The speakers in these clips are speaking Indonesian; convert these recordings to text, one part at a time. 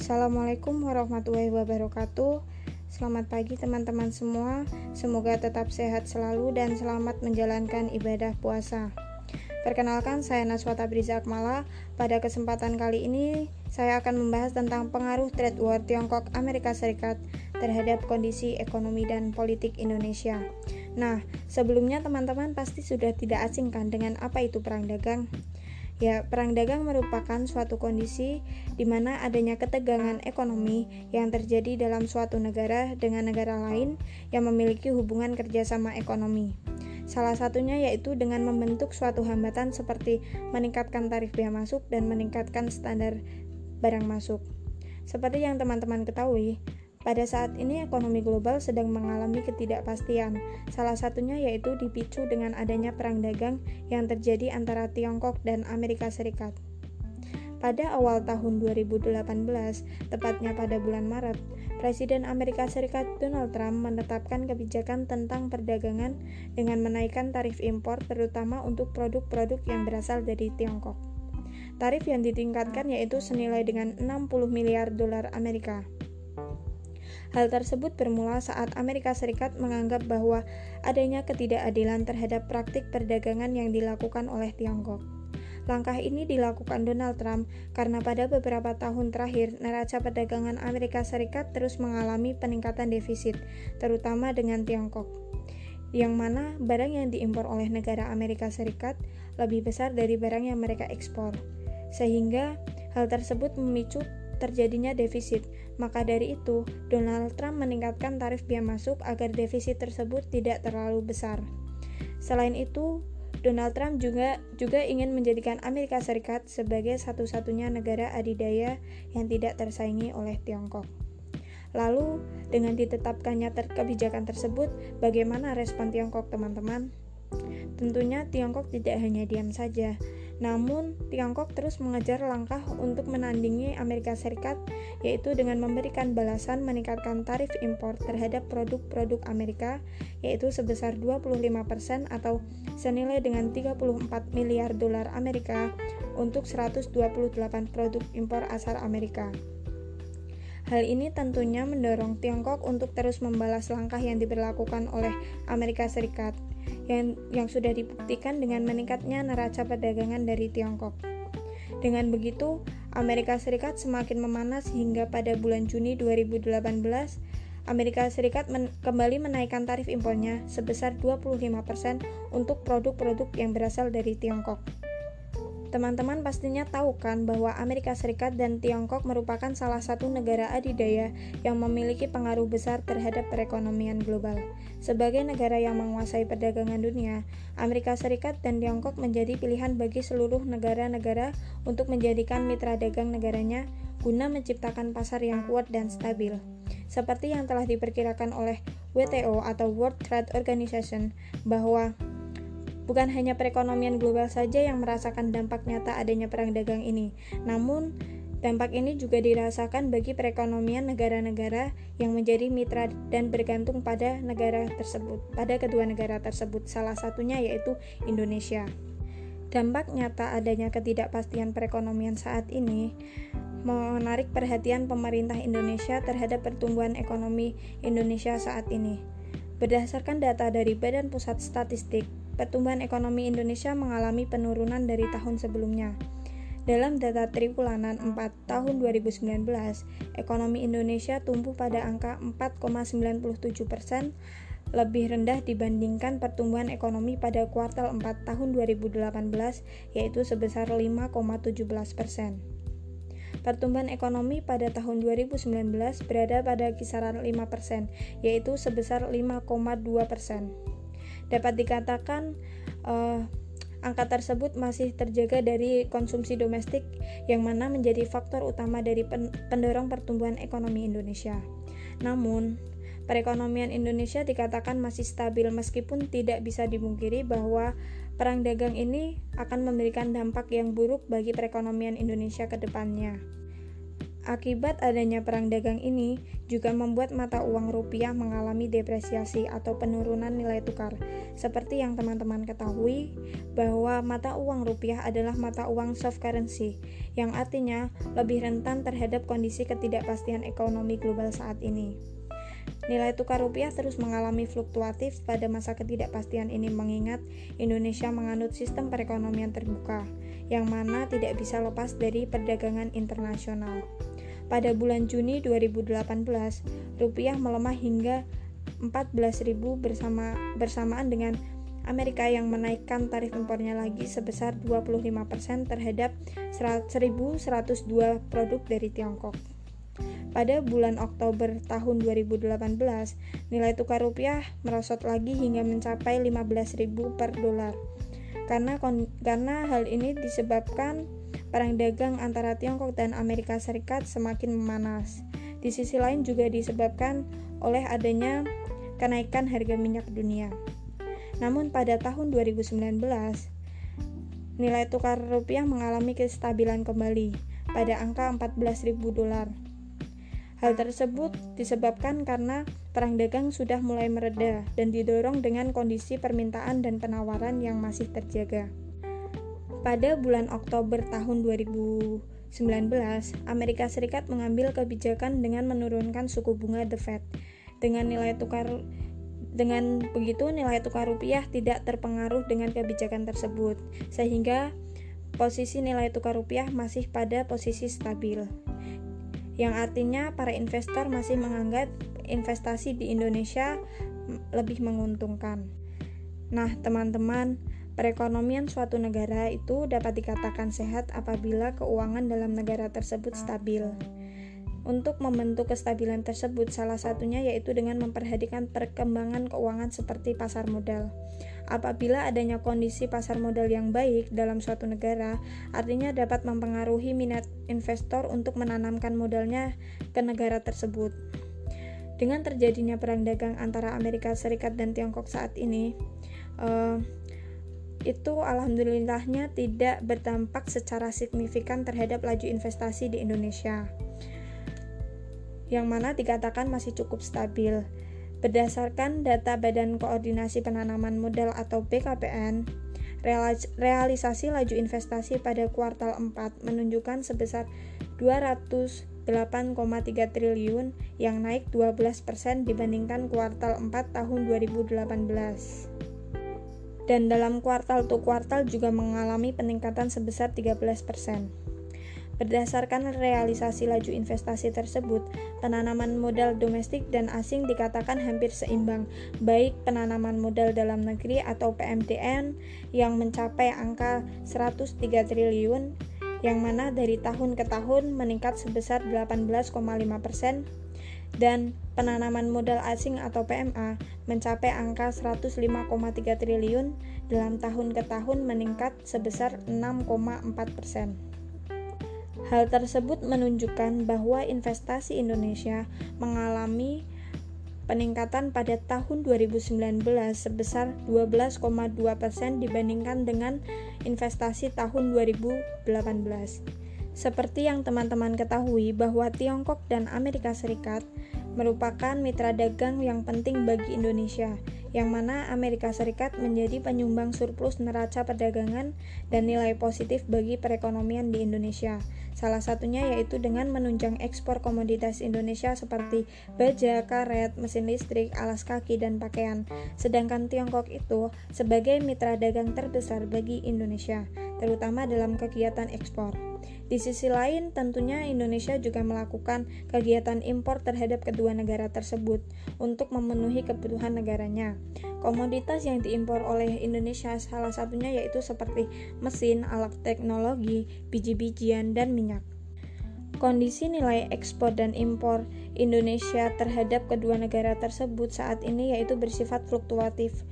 Assalamualaikum warahmatullahi wabarakatuh. Selamat pagi teman-teman semua. Semoga tetap sehat selalu dan selamat menjalankan ibadah puasa. Perkenalkan saya Naswata Briza Akmala. Pada kesempatan kali ini saya akan membahas tentang pengaruh trade war Tiongkok Amerika Serikat terhadap kondisi ekonomi dan politik Indonesia. Nah, sebelumnya teman-teman pasti sudah tidak asing kan dengan apa itu perang dagang? Ya, perang dagang merupakan suatu kondisi di mana adanya ketegangan ekonomi yang terjadi dalam suatu negara dengan negara lain yang memiliki hubungan kerjasama ekonomi. Salah satunya yaitu dengan membentuk suatu hambatan seperti meningkatkan tarif biaya masuk dan meningkatkan standar barang masuk. Seperti yang teman-teman ketahui, pada saat ini ekonomi global sedang mengalami ketidakpastian. Salah satunya yaitu dipicu dengan adanya perang dagang yang terjadi antara Tiongkok dan Amerika Serikat. Pada awal tahun 2018, tepatnya pada bulan Maret, Presiden Amerika Serikat Donald Trump menetapkan kebijakan tentang perdagangan dengan menaikkan tarif impor terutama untuk produk-produk yang berasal dari Tiongkok. Tarif yang ditingkatkan yaitu senilai dengan 60 miliar dolar Amerika. Hal tersebut bermula saat Amerika Serikat menganggap bahwa adanya ketidakadilan terhadap praktik perdagangan yang dilakukan oleh Tiongkok. Langkah ini dilakukan Donald Trump karena pada beberapa tahun terakhir neraca perdagangan Amerika Serikat terus mengalami peningkatan defisit, terutama dengan Tiongkok. Yang mana barang yang diimpor oleh negara Amerika Serikat lebih besar dari barang yang mereka ekspor. Sehingga hal tersebut memicu terjadinya defisit. Maka dari itu, Donald Trump meningkatkan tarif biaya masuk agar defisit tersebut tidak terlalu besar. Selain itu, Donald Trump juga juga ingin menjadikan Amerika Serikat sebagai satu-satunya negara adidaya yang tidak tersaingi oleh Tiongkok. Lalu, dengan ditetapkannya ter kebijakan tersebut, bagaimana respon Tiongkok, teman-teman? Tentunya Tiongkok tidak hanya diam saja, namun, Tiongkok terus mengejar langkah untuk menandingi Amerika Serikat, yaitu dengan memberikan balasan meningkatkan tarif impor terhadap produk-produk Amerika, yaitu sebesar 25% atau senilai dengan 34 miliar dolar Amerika untuk 128 produk impor asal Amerika. Hal ini tentunya mendorong Tiongkok untuk terus membalas langkah yang diberlakukan oleh Amerika Serikat yang, yang sudah dibuktikan dengan meningkatnya neraca perdagangan dari Tiongkok. Dengan begitu, Amerika Serikat semakin memanas hingga pada bulan Juni 2018, Amerika Serikat men kembali menaikkan tarif impornya sebesar 25% untuk produk-produk yang berasal dari Tiongkok. Teman-teman pastinya tahu kan bahwa Amerika Serikat dan Tiongkok merupakan salah satu negara adidaya yang memiliki pengaruh besar terhadap perekonomian global. Sebagai negara yang menguasai perdagangan dunia, Amerika Serikat dan Tiongkok menjadi pilihan bagi seluruh negara-negara untuk menjadikan mitra dagang negaranya guna menciptakan pasar yang kuat dan stabil. Seperti yang telah diperkirakan oleh WTO atau World Trade Organization bahwa Bukan hanya perekonomian global saja yang merasakan dampak nyata adanya perang dagang ini, namun dampak ini juga dirasakan bagi perekonomian negara-negara yang menjadi mitra dan bergantung pada negara tersebut, pada kedua negara tersebut. Salah satunya yaitu Indonesia. Dampak nyata adanya ketidakpastian perekonomian saat ini menarik perhatian pemerintah Indonesia terhadap pertumbuhan ekonomi Indonesia saat ini. Berdasarkan data dari Badan Pusat Statistik, pertumbuhan ekonomi Indonesia mengalami penurunan dari tahun sebelumnya. Dalam data triwulan 4 tahun 2019, ekonomi Indonesia tumbuh pada angka 4,97 persen, lebih rendah dibandingkan pertumbuhan ekonomi pada kuartal 4 tahun 2018, yaitu sebesar 5,17 persen. Pertumbuhan ekonomi pada tahun 2019 berada pada kisaran 5%, yaitu sebesar 5,2%. Dapat dikatakan uh, angka tersebut masih terjaga dari konsumsi domestik yang mana menjadi faktor utama dari pendorong pertumbuhan ekonomi Indonesia. Namun, perekonomian Indonesia dikatakan masih stabil meskipun tidak bisa dimungkiri bahwa perang dagang ini akan memberikan dampak yang buruk bagi perekonomian Indonesia ke depannya. Akibat adanya perang dagang ini juga membuat mata uang rupiah mengalami depresiasi atau penurunan nilai tukar. Seperti yang teman-teman ketahui bahwa mata uang rupiah adalah mata uang soft currency yang artinya lebih rentan terhadap kondisi ketidakpastian ekonomi global saat ini. Nilai tukar rupiah terus mengalami fluktuatif pada masa ketidakpastian ini mengingat Indonesia menganut sistem perekonomian terbuka yang mana tidak bisa lepas dari perdagangan internasional. Pada bulan Juni 2018, rupiah melemah hingga 14.000 bersama bersamaan dengan Amerika yang menaikkan tarif impornya lagi sebesar 25% terhadap 1.102 produk dari Tiongkok. Pada bulan Oktober tahun 2018, nilai tukar rupiah merosot lagi hingga mencapai 15.000 per dolar. Karena karena hal ini disebabkan perang dagang antara Tiongkok dan Amerika Serikat semakin memanas. Di sisi lain juga disebabkan oleh adanya kenaikan harga minyak dunia. Namun pada tahun 2019, nilai tukar rupiah mengalami kestabilan kembali pada angka 14.000 dolar. Hal tersebut disebabkan karena perang dagang sudah mulai mereda dan didorong dengan kondisi permintaan dan penawaran yang masih terjaga. Pada bulan Oktober tahun 2019, Amerika Serikat mengambil kebijakan dengan menurunkan suku bunga The Fed dengan nilai tukar dengan begitu nilai tukar rupiah tidak terpengaruh dengan kebijakan tersebut sehingga posisi nilai tukar rupiah masih pada posisi stabil yang artinya para investor masih menganggap investasi di Indonesia lebih menguntungkan. Nah, teman-teman, Perekonomian suatu negara itu dapat dikatakan sehat apabila keuangan dalam negara tersebut stabil. Untuk membentuk kestabilan tersebut, salah satunya yaitu dengan memperhatikan perkembangan keuangan seperti pasar modal. Apabila adanya kondisi pasar modal yang baik dalam suatu negara, artinya dapat mempengaruhi minat investor untuk menanamkan modalnya ke negara tersebut. Dengan terjadinya perang dagang antara Amerika Serikat dan Tiongkok saat ini, uh, itu alhamdulillahnya tidak berdampak secara signifikan terhadap laju investasi di Indonesia yang mana dikatakan masih cukup stabil. Berdasarkan data Badan Koordinasi Penanaman Modal atau BKPN, realisasi laju investasi pada kuartal 4 menunjukkan sebesar 208,3 triliun yang naik 12% dibandingkan kuartal 4 tahun 2018 dan dalam kuartal to kuartal juga mengalami peningkatan sebesar 13%. Berdasarkan realisasi laju investasi tersebut, penanaman modal domestik dan asing dikatakan hampir seimbang, baik penanaman modal dalam negeri atau PMDN yang mencapai angka 103 triliun yang mana dari tahun ke tahun meningkat sebesar 18,5 persen dan penanaman modal asing atau PMA mencapai angka 105,3 triliun dalam tahun ke tahun meningkat sebesar 6,4 persen. Hal tersebut menunjukkan bahwa investasi Indonesia mengalami peningkatan pada tahun 2019 sebesar 12,2 persen dibandingkan dengan investasi tahun 2018. Seperti yang teman-teman ketahui bahwa Tiongkok dan Amerika Serikat merupakan mitra dagang yang penting bagi Indonesia, yang mana Amerika Serikat menjadi penyumbang surplus neraca perdagangan dan nilai positif bagi perekonomian di Indonesia. Salah satunya yaitu dengan menunjang ekspor komoditas Indonesia seperti baja, karet, mesin listrik, alas kaki, dan pakaian. Sedangkan Tiongkok itu sebagai mitra dagang terbesar bagi Indonesia, terutama dalam kegiatan ekspor. Di sisi lain, tentunya Indonesia juga melakukan kegiatan impor terhadap kedua negara tersebut untuk memenuhi kebutuhan negaranya. Komoditas yang diimpor oleh Indonesia salah satunya yaitu seperti mesin, alat teknologi, biji-bijian, dan minyak. Kondisi nilai ekspor dan impor Indonesia terhadap kedua negara tersebut saat ini yaitu bersifat fluktuatif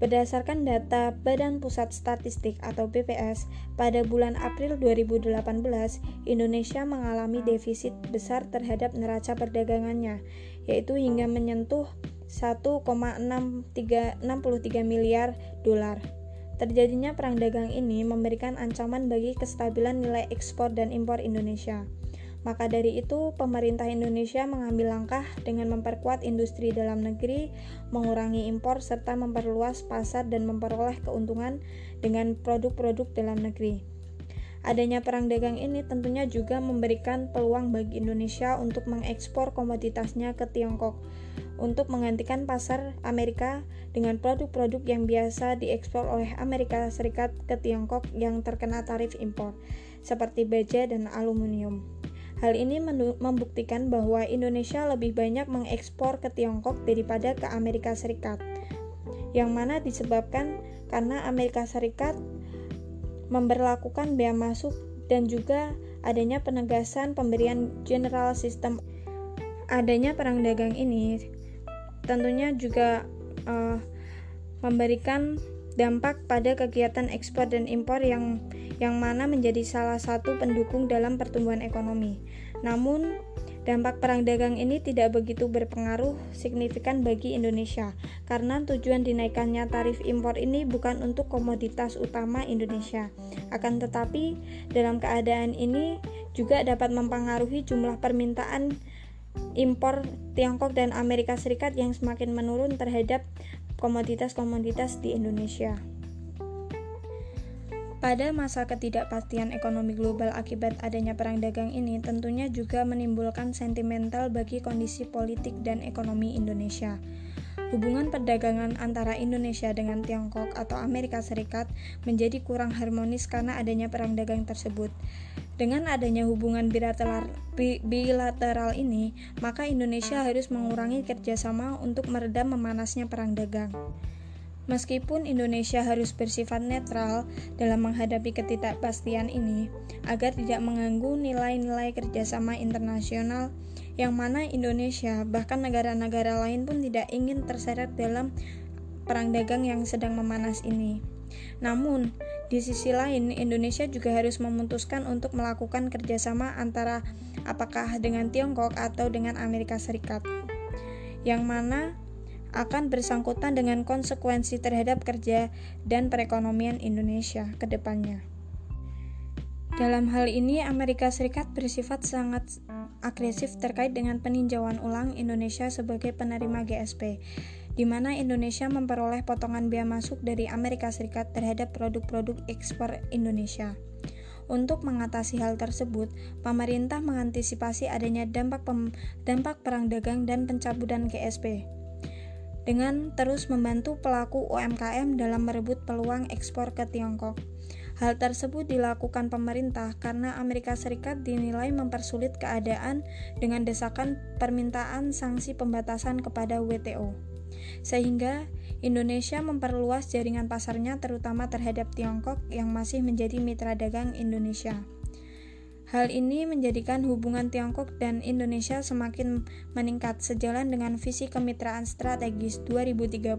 Berdasarkan data Badan Pusat Statistik atau BPS, pada bulan April 2018, Indonesia mengalami defisit besar terhadap neraca perdagangannya, yaitu hingga menyentuh 1,63 miliar dolar. Terjadinya perang dagang ini memberikan ancaman bagi kestabilan nilai ekspor dan impor Indonesia. Maka dari itu, pemerintah Indonesia mengambil langkah dengan memperkuat industri dalam negeri, mengurangi impor, serta memperluas pasar dan memperoleh keuntungan dengan produk-produk dalam negeri. Adanya perang dagang ini tentunya juga memberikan peluang bagi Indonesia untuk mengekspor komoditasnya ke Tiongkok untuk menggantikan pasar Amerika dengan produk-produk yang biasa diekspor oleh Amerika Serikat ke Tiongkok yang terkena tarif impor, seperti baja dan aluminium. Hal ini membuktikan bahwa Indonesia lebih banyak mengekspor ke Tiongkok daripada ke Amerika Serikat, yang mana disebabkan karena Amerika Serikat memperlakukan bea masuk dan juga adanya penegasan pemberian general sistem adanya perang dagang ini tentunya juga uh, memberikan dampak pada kegiatan ekspor dan impor yang yang mana menjadi salah satu pendukung dalam pertumbuhan ekonomi. Namun, dampak perang dagang ini tidak begitu berpengaruh signifikan bagi Indonesia karena tujuan dinaikannya tarif impor ini bukan untuk komoditas utama Indonesia. Akan tetapi, dalam keadaan ini juga dapat mempengaruhi jumlah permintaan impor Tiongkok dan Amerika Serikat yang semakin menurun terhadap komoditas-komoditas di Indonesia. Pada masa ketidakpastian ekonomi global akibat adanya perang dagang ini tentunya juga menimbulkan sentimental bagi kondisi politik dan ekonomi Indonesia. Hubungan perdagangan antara Indonesia dengan Tiongkok atau Amerika Serikat menjadi kurang harmonis karena adanya perang dagang tersebut. Dengan adanya hubungan bilateral, bilateral ini, maka Indonesia harus mengurangi kerjasama untuk meredam memanasnya perang dagang. Meskipun Indonesia harus bersifat netral dalam menghadapi ketidakpastian ini, agar tidak mengganggu nilai-nilai kerjasama internasional, yang mana Indonesia, bahkan negara-negara lain pun tidak ingin terseret dalam perang dagang yang sedang memanas ini. Namun, di sisi lain, Indonesia juga harus memutuskan untuk melakukan kerjasama antara apakah dengan Tiongkok atau dengan Amerika Serikat, yang mana akan bersangkutan dengan konsekuensi terhadap kerja dan perekonomian Indonesia ke depannya. Dalam hal ini, Amerika Serikat bersifat sangat agresif terkait dengan peninjauan ulang Indonesia sebagai penerima GSP, di mana Indonesia memperoleh potongan biaya masuk dari Amerika Serikat terhadap produk-produk ekspor Indonesia. Untuk mengatasi hal tersebut, pemerintah mengantisipasi adanya dampak, dampak perang dagang dan pencabutan GSP dengan terus membantu pelaku UMKM dalam merebut peluang ekspor ke Tiongkok. Hal tersebut dilakukan pemerintah karena Amerika Serikat dinilai mempersulit keadaan dengan desakan permintaan sanksi pembatasan kepada WTO. Sehingga Indonesia memperluas jaringan pasarnya terutama terhadap Tiongkok yang masih menjadi mitra dagang Indonesia. Hal ini menjadikan hubungan Tiongkok dan Indonesia semakin meningkat sejalan dengan visi kemitraan strategis 2030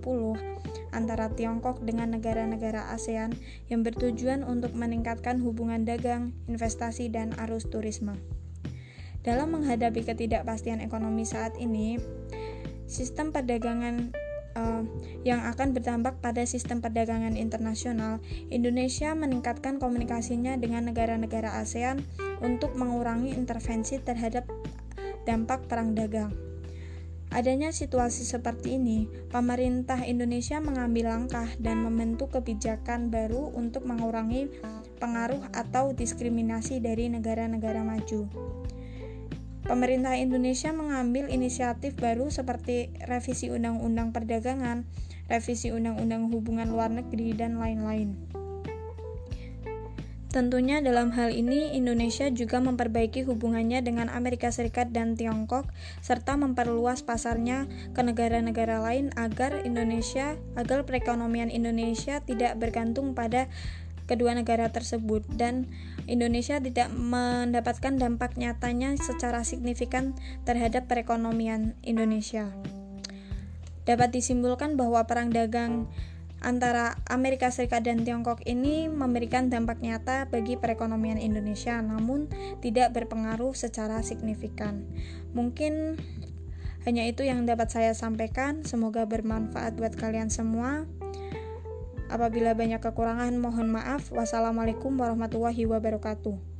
antara Tiongkok dengan negara-negara ASEAN yang bertujuan untuk meningkatkan hubungan dagang, investasi, dan arus turisme. Dalam menghadapi ketidakpastian ekonomi saat ini, sistem perdagangan uh, yang akan berdampak pada sistem perdagangan internasional, Indonesia meningkatkan komunikasinya dengan negara-negara ASEAN untuk mengurangi intervensi terhadap dampak perang dagang. Adanya situasi seperti ini, pemerintah Indonesia mengambil langkah dan membentuk kebijakan baru untuk mengurangi pengaruh atau diskriminasi dari negara-negara maju. Pemerintah Indonesia mengambil inisiatif baru seperti revisi Undang-Undang Perdagangan, revisi Undang-Undang Hubungan Luar Negeri, dan lain-lain. Tentunya dalam hal ini Indonesia juga memperbaiki hubungannya dengan Amerika Serikat dan Tiongkok serta memperluas pasarnya ke negara-negara lain agar Indonesia agar perekonomian Indonesia tidak bergantung pada kedua negara tersebut dan Indonesia tidak mendapatkan dampak nyatanya secara signifikan terhadap perekonomian Indonesia. Dapat disimpulkan bahwa perang dagang antara Amerika Serikat dan Tiongkok ini memberikan dampak nyata bagi perekonomian Indonesia, namun tidak berpengaruh secara signifikan. Mungkin hanya itu yang dapat saya sampaikan. Semoga bermanfaat buat kalian semua. Apabila banyak kekurangan, mohon maaf. Wassalamualaikum warahmatullahi wabarakatuh.